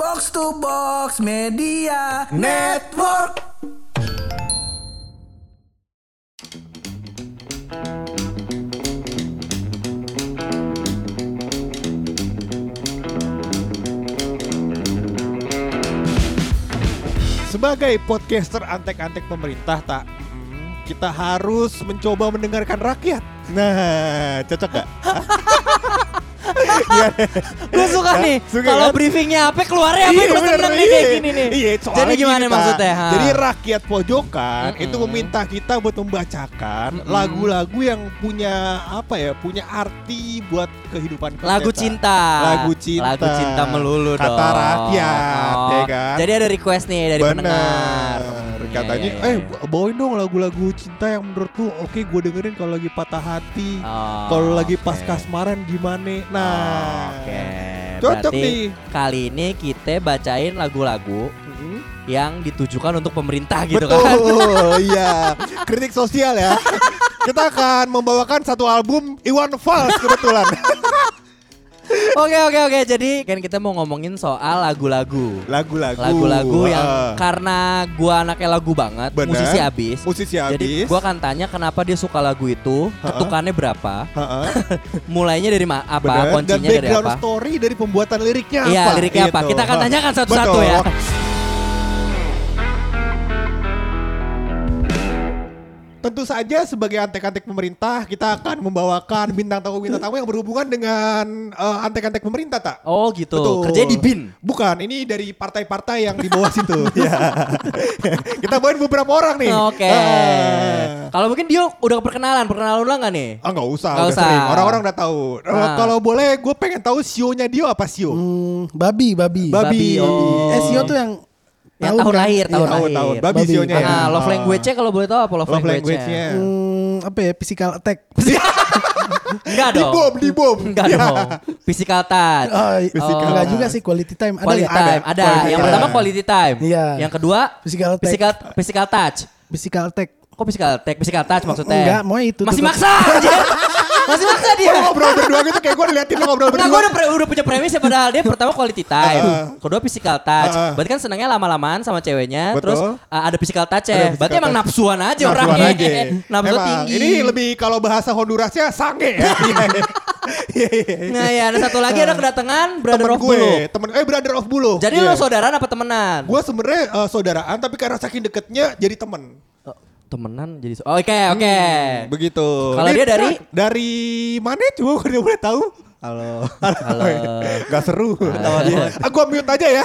Box to Box Media Network. Sebagai podcaster antek-antek pemerintah tak kita harus mencoba mendengarkan rakyat. Nah, cocok gak? Iya. Gue suka nih kalau kan? briefingnya apa keluarnya apa Iya, gue seneng nih iya. kayak gini nih. Iya, Jadi gimana Tak. maksudnya? Ha? Jadi rakyat pojokan Mm-mm. itu meminta kita buat membacakan lagu-lagu yang punya apa ya, punya arti buat kehidupan kita. lagu cinta. Lagu cinta. Lagu cinta melulu Kata dong. rakyat, Oh, ya kan? Jadi ada request nih dari Bener. pendengar. Katanya, Iya, iya, eh iya. bawain dong lagu-lagu cinta yang menurut lu oke gue dengerin kalau lagi patah hati. Oh, Kalau lagi pas kasmaran gimana? Nah, Oke. Cocok Berarti nih. kali ini kita bacain lagu-lagu Mhm. yang ditujukan untuk pemerintah gitu kan. Betul, iya. Kritik sosial ya. Kita akan membawakan satu album Iwan Fals kebetulan. Oke oke oke. Jadi kan kita mau ngomongin soal lagu-lagu. Lagu-lagu. Lagu-lagu yang karena gua anaknya lagu banget, Bener. musisi abis. musisi Jadi habis. gua akan tanya kenapa dia suka lagu itu, ketukannya berapa, mulainya dari ma- apa, bener. Dan kuncinya dari background apa. story dari pembuatan liriknya Iya, apa? liriknya apa? Gitu. Kita akan tanyakan satu-satu ya. Tentu saja sebagai antek-antek pemerintah kita akan membawakan bintang tamu bintang tamu yang berhubungan dengan eh, antek-antek pemerintah tak? Oh gitu. Betul. Kerjanya di BIN. Bukan, ini dari partai-partai yang di bawah situ. Ya. kita bawain beberapa orang nih. Oke. Ah. Kalau mungkin dia udah perkenalan, perkenalan ulang gak nih? Ah nggak usah, Nggak udah usah. sering. Orang-orang udah tahu. Ah. Kalau boleh, gue pengen tahu sionya Dio apa sio? Hmm, babi, babi. Babi. oh. Eh, Sio tuh yang Yang tahun kan? lahir, tahun Iya. Tahun lahir. tahun. Babi, Babi. sionya ya. Ah, love Ah. language-nya kalau boleh tahu apa love, Love language-nya? Hmm, apa ya? Physical attack. Enggak Di dong. bom, di bom. Enggak Ya. dong. Physical touch. Oh, Physical. enggak juga sih quality time. Ada Quality ya? time. Ada. Quality Yang time. pertama quality time. Iya. Yang kedua Physical attack. physical physical touch. Physical attack. Kok physical touch? Physical touch maksudnya? Enggak, mau itu Masih tuh. maksa. Masih maksa dia. Lu ngobrol berdua gitu kayak gue ngeliatin lu ngobrol berdua. gue udah, pre- udah punya premis ya padahal dia pertama quality time, Heeh. kedua physical touch. Heeh. Berarti kan senangnya lama-lamaan sama ceweknya, Betul. terus uh, ada physical touch ya. Berarti emang touch. nafsuan aja Nafsuan orangnya. aja. Nafsu Emang, tinggi. Ini lebih kalau bahasa Hondurasnya sange ya. Iya, iya, iya. Nah ya ada satu lagi ada kedatangan brother Temen of gue, Bulu. temen eh brother of Bulu. Jadi Iya. lo saudaraan apa temenan? Gue sebenarnya eh, saudaraan tapi karena saking deketnya jadi temen. Temenan jadi so- Oke oke. Begitu. Kalau dia dari? dari mana coba dia boleh tahu? Halo. Halo. Gak seru dia. Ah, gua mute aja ya.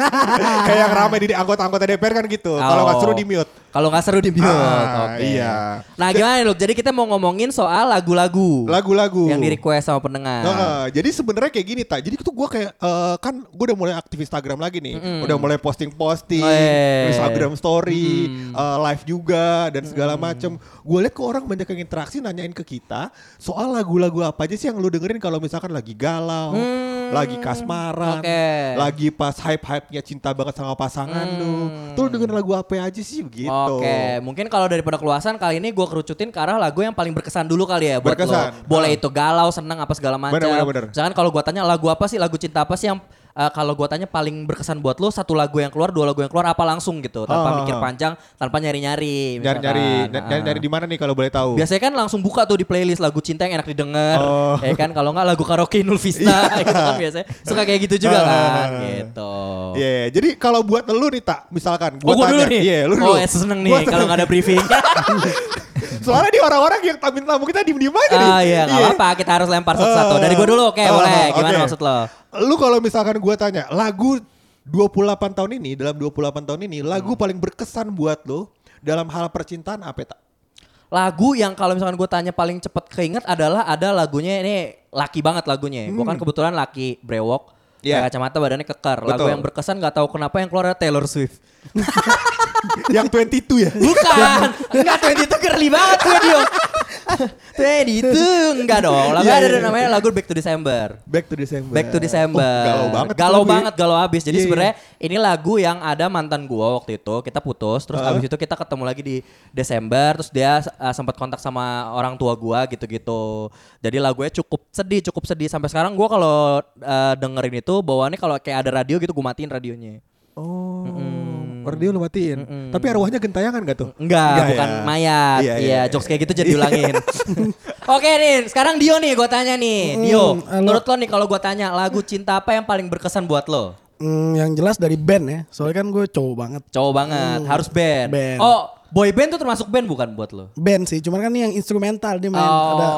Kayak yang ramai di anggota-anggota DPR kan gitu. Kalau nggak seru di mute. Kalau nggak seru di mute. Ah, Oke. iya. Nah gimana nih, Luk? Jadi kita mau ngomongin soal lagu-lagu. Lagu-lagu. Yang di request sama pendengar. Heeh, jadi sebenarnya kayak gini tak. Jadi tuh gue kayak eh, kan gue udah mulai aktif Instagram lagi nih. Mm-mm. Udah mulai posting-posting, Eh. Instagram story, Mm. eh, live juga dan segala macem. Gue liat kok orang banyak yang interaksi nanyain ke kita soal lagu-lagu apa aja sih yang lu dengerin kalau misalkan lagi galau, Hmm. Lagi kasmaran, Oke. lagi pas hype-hype-nya cinta banget sama pasangan lu. Hmm. Tuh lu dengerin lagu apa aja sih begitu. Oke, mungkin kalau daripada keluasan kali ini gue kerucutin ke arah lagu yang paling berkesan dulu kali ya buat Berkesan. lo. Boleh Ah. itu galau, senang apa segala macam. Misalkan kalau gue tanya lagu apa sih, lagu cinta apa sih yang eh, kalau gue tanya paling berkesan buat lo, satu lagu yang keluar, dua lagu yang keluar apa langsung gitu, tanpa Ah. mikir panjang, tanpa nyari-nyari. Nyari-nyari, misalkan. nyari-nyari Ah. di mana nih kalau boleh tahu? Biasanya kan langsung buka tuh di playlist lagu cinta yang enak didengar, Oh. ya kan kalau nggak lagu karaoke Nul Vista gitu kan biasanya suka kayak gitu juga kan, gitu. Iya, iya. jadi kalau buat lu nih tak, misalkan Oh, gua gue dulu tanya, nih. Iya, lu oh, dulu. ya seneng Gua nih kalau nggak ada briefing. Soalnya di orang-orang yang tamu tamu kita diem-diem aja nih. Ah iya nggak apa-apa kita harus lempar satu-satu. Dari gue dulu oke Ah, boleh. Gimana maksud lo? Lu kalau misalkan gua tanya, lagu 28 tahun ini, dalam 28 tahun ini, Hmm. lagu paling berkesan buat lu dalam hal percintaan apa tak? Lagu yang kalau misalkan gue tanya paling cepet keinget adalah ada lagunya ini laki banget lagunya. Gue kan kebetulan laki brewok. Pakai kacamata badannya kekar. Lagu Betul. yang berkesan nggak tahu kenapa yang keluar Taylor Swift. yang 22 ya? Bukan. Enggak 20 itu girly banget gue dia. Teddy itu enggak dong. Lagu Iya, ada iya. namanya lagu Back to December. Back to December. Back to December. Oh, galau banget. Galau banget, galau abis. Jadi Iya, iya. sebenarnya ini lagu yang ada mantan gua waktu itu. Kita putus, terus Heeh. abis itu kita ketemu lagi di Desember. Terus dia uh, sempat kontak sama orang tua gua gitu-gitu. Jadi lagunya cukup sedih, cukup sedih. Sampai sekarang gua kalau uh, dengerin itu bawaannya kalau kayak ada radio gitu, gua matiin radionya. Oh. Mm-mm. Lu matiin. Mm-mm. Tapi arwahnya gentayangan gak tuh? Enggak, bukan ya? mayat. Iya, Iya, iya, iya. jokes kayak gitu jadi diulangin. Oke nih, sekarang Dio nih gue tanya nih. Dio, halo. menurut lo nih kalau gue tanya lagu cinta apa yang paling berkesan buat lo? Hmm, yang jelas dari band ya. Soalnya kan gue cowok banget. Cowok banget, harus band. band. Oh, boy band tuh termasuk band bukan buat lo? Band sih, cuman kan ini yang instrumental dia main oh, ada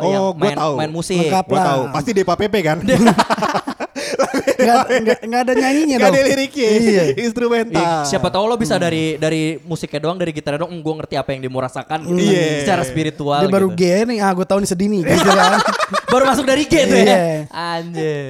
Oh, gua main, tahu. main musik. Lengkap. Gua lah. tahu. Pasti Depa Pepe kan? nggak nggak nggak ada nyanyinya Gak dong. ada liriknya. Iya. Instrumental. Ih, siapa tahu lo bisa dari dari musiknya doang, dari gitarnya doang, gue ngerti apa yang dia mau rasakan gitu. Iya. Secara spiritual Dia baru gitu. G nih, ah gue tahu nih sedih nih gitu kan. baru masuk dari G tuh ya. Iya. Anjir.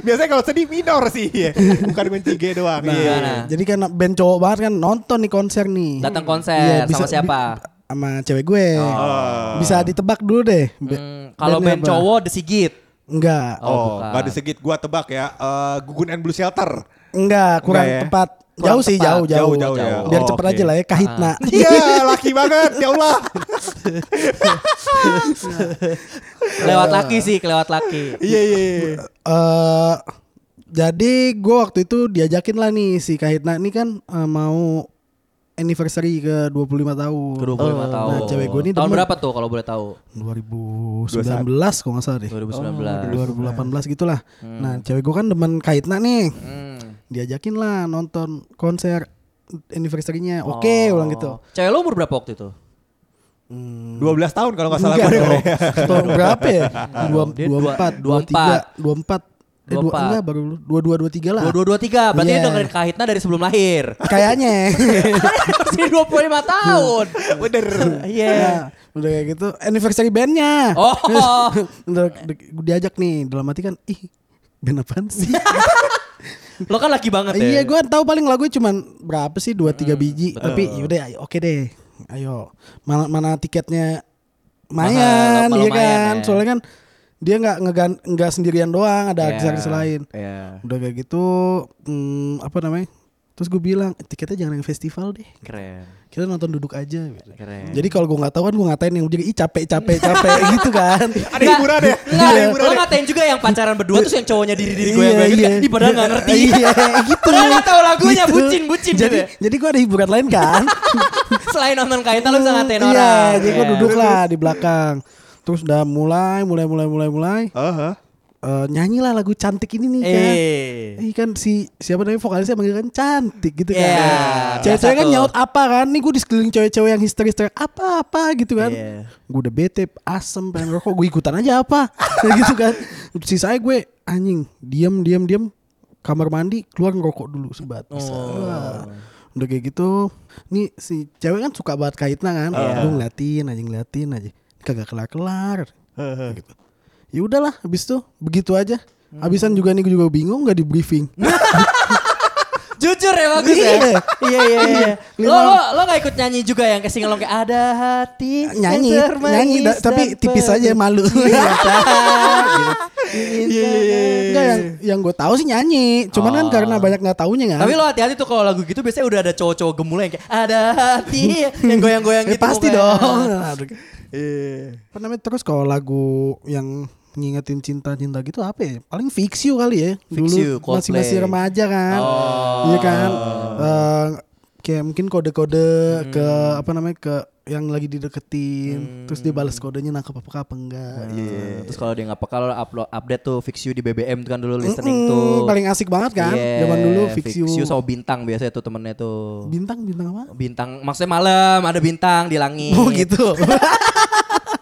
Biasanya kalau sedih minor sih. Iya. Bukan kunci G doang. Nah, Iya. Jadi kan band cowok banget kan nonton nih konser nih. Datang konser Iya, sama bisa- siapa? bi- sama cewek gue. Oh. Bisa ditebak dulu deh. Hmm, kalau band cowok The Sigit. Enggak. Oh, Oh, bukan. gak disegit. Gua tebak ya. Eh, Gugun and Blue Shelter. Enggak, kurang Enggak ya? tepat. Kurang jauh sih, tepat. jauh, jauh. Jauh, jauh ya. Biar Oh, cepet oke. aja lah ya, kahitna. Iya, laki banget. Ya Allah. Lewat laki sih, kelewat laki. Iya, iya. iya. Eh jadi gue waktu itu diajakin lah nih si Kahitna ini kan eh, mau anniversary ke 25 tahun. Ke 25 oh. Nah, tahun. Nah, cewek gue ini tahun berapa tuh kalau boleh tahu? 2019 kok nggak salah deh. 2019. Oh, 2018 gitulah. Hmm. Nah, cewek gue kan demen kaitna nih. Hmm. Diajakin lah nonton konser anniversary-nya. Oke, okay, oh. ulang gitu. Cewek lo umur berapa waktu itu? Hmm. 12 tahun kalau nggak salah. Tahun berapa ya? 24, 24, 23, 24 Eh, dua, enggak baru dua dua dua tiga lah. Dua dua dua tiga. Berarti iya. yeah. dengerin Kahitna dari sebelum lahir. Kayaknya. Masih dua puluh lima tahun. Iya. Bener. Iya. Yeah. Udah kayak gitu. Anniversary bandnya. Oh. udah diajak nih. Dalam hati kan, ih band apaan sih? Lo kan laki banget ya. Iya, gue tahu paling lagu cuman berapa sih? Dua tiga hmm. biji. Betul. Tapi hmm. yaudah, oke okay deh. Ayo, mana mana tiketnya? Mayan, iya kan? Ya. Soalnya kan dia nggak ngegan nggak sendirian doang ada Iya. artis-artis lain Iya. udah kayak gitu hmm, apa namanya terus gue bilang tiketnya jangan yang festival deh Keren. kita nonton duduk aja gitu. Keren. jadi kalau gue nggak tahu kan gue ngatain yang jadi ih capek capek capek gitu kan Ada hiburan ya? Enggak, Ada hiburan lo ya? ngatain juga yang pacaran berdua terus yang cowoknya diri-diri gue Iya, yang gitu iya. kan. Ih padahal gak ngerti. Iya, gitu. Padahal gak tahu lagunya, Gitu. bucin-bucin Jadi gitu ya. jadi gue ada hiburan lain kan. Selain nonton Kahitna lo bisa ngatain Iya, orang. jadi gue Iya. duduk lah di belakang. Terus udah mulai, mulai, mulai, mulai, mulai. Aha. Eh, nyanyilah lagu cantik ini nih kan. Eh. Kan si siapa namanya vokalisnya manggil kan cantik gitu kan. Iya, Cewek-cewek kan tuh. nyaut apa kan? Nih gue di sekeliling cewek-cewek yang histeris teriak apa-apa gitu kan. Iya. Gue udah bete, asem, pengen rokok, gue ikutan aja apa. Kayak gitu kan. Sisanya gue anjing, diam, diam, diam. Kamar mandi, keluar ngerokok dulu sebat. Bisa. Oh. Udah kayak gitu. Nih si cewek kan suka banget kaitna kan. Iya. Gue ngeliatin aja, ngeliatin aja. Kagak kelar-kelar. gitu. Ya udahlah, habis tuh begitu aja. Habisan juga nih gue juga bingung nggak di briefing. Jujur ya bagus ya. Iya. Iya iya iya. Lo lo lo gak ikut nyanyi juga yang kayak singelong kayak ada hati nyanyi, nyanyi, tapi tipis aja malu. cinta. Iya, iya, iya. Enggak yang yang gue tahu sih nyanyi. Cuman kan Oh. karena banyak nggak taunya kan. Tapi lo hati-hati tuh kalau lagu gitu biasanya udah ada cowok-cowok gemulai yang kayak ada hati yang goyang-goyang Eh, gitu. pasti dong. Iya. Apa namanya terus kalau lagu yang ngingetin cinta-cinta gitu apa ya? Paling fix you kali ya. Fix You, Dulu masih masih remaja kan. Oh. Iya kan. Eh, kayak mungkin kode-kode ke apa namanya ke yang lagi dideketin, terus dia balas kodenya nangkep apa apa enggak. Iya. Terus kalau dia nggak peka lo upload update tuh fix you di BBM tuh kan dulu listening tuh. paling asik banget kan. Iya, Zaman dulu fix, you. sama bintang biasanya tuh temennya tuh. Bintang bintang apa? Bintang maksudnya malam ada bintang di langit. Oh gitu.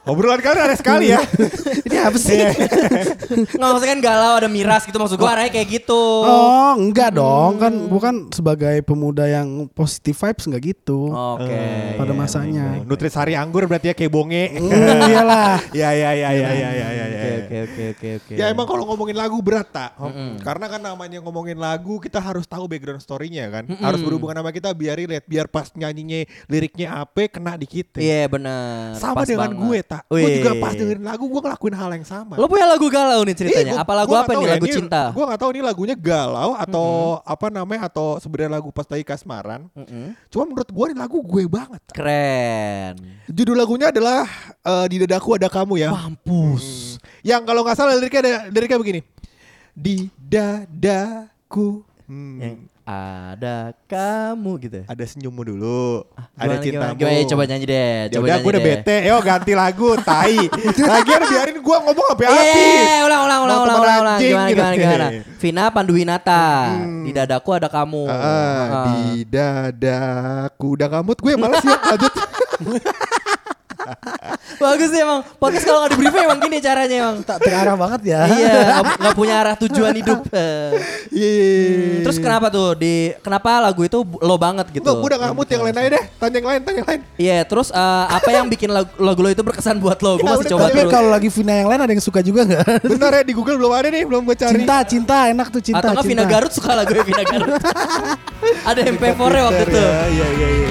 Obrolan kalian aneh sekali ya. Ini apa sih? Nggak maksudnya kan galau ada miras gitu maksud gua arahnya kayak gitu. Oh, enggak dong. Kan bukan sebagai pemuda yang positive vibes enggak gitu. Oke. pada iya, masanya. Oh, Nutrisari anggur berarti ya kayak bonge. Hmm, iyalah. Ya ya ya ya ya ya ya. ya. Oke oke oke oke oke. Ya emang kalau ngomongin lagu berat tak? Karena kan namanya ngomongin lagu kita harus tahu background story-nya kan. Harus berhubungan sama kita biar relate, biar pas nyanyinya liriknya apa kena di kita. Iya benar. Sama Pas dengan banget. gue tak. Tak. Gue juga pas dengerin lagu gue ngelakuin hal yang sama. Lo punya lagu galau nih ceritanya. Ih, gua- apa lagu gua apa nih? ya, Lagu cinta. Gua gak tahu ini lagunya galau atau apa namanya atau sebenarnya lagu pas lagi kasmaran. Mm-mm. Cuma menurut gue ini lagu gue banget. Keren. Judul lagunya adalah eh, di dadaku ada kamu ya. Mampus. Yang kalau nggak salah liriknya ada liriknya begini. Di dadaku hmm, Yang ada kamu gitu. ada senyummu dulu. ada Gimana, cintamu. Gimana, gimana? Coba nyanyi deh. Ya Coba udah nyanyi gue udah deh. bete. Yo ganti lagu, tai. Lagian biarin gue ngomong sampai Iya, iya, habis. iya, ulang, ulang, ulang, ulang, ulang, Gimana, gitu. gimana, gimana. Vina Panduwinata. Di dadaku ada kamu. Ah, Ah. di dadaku udah ngamut gue malas ya lanjut. Bagus sih emang. Podcast kalau nggak di briefing emang gini caranya emang. Tak terarah banget ya. iya, nggak- punya arah tujuan hidup. Iya. Terus kenapa tuh di kenapa lagu itu lo banget gitu? Enggak, gue udah ngamut yang lain aja deh. Tanya yang lain, tanya yang lain. Iya, terus eh, apa yang bikin lagu, lagu lo itu berkesan buat lo? Gue Ya, masih coba terus. kalau lagi Vina yang lain ada yang suka juga nggak? Bentar ya di Google belum ada nih, belum gue cari. cinta, cinta enak tuh cinta. Atau nggak cinta. Vina Garut suka lagu Vina Garut? Ada MP4 nya waktu itu. ya, Iya, iya, iya.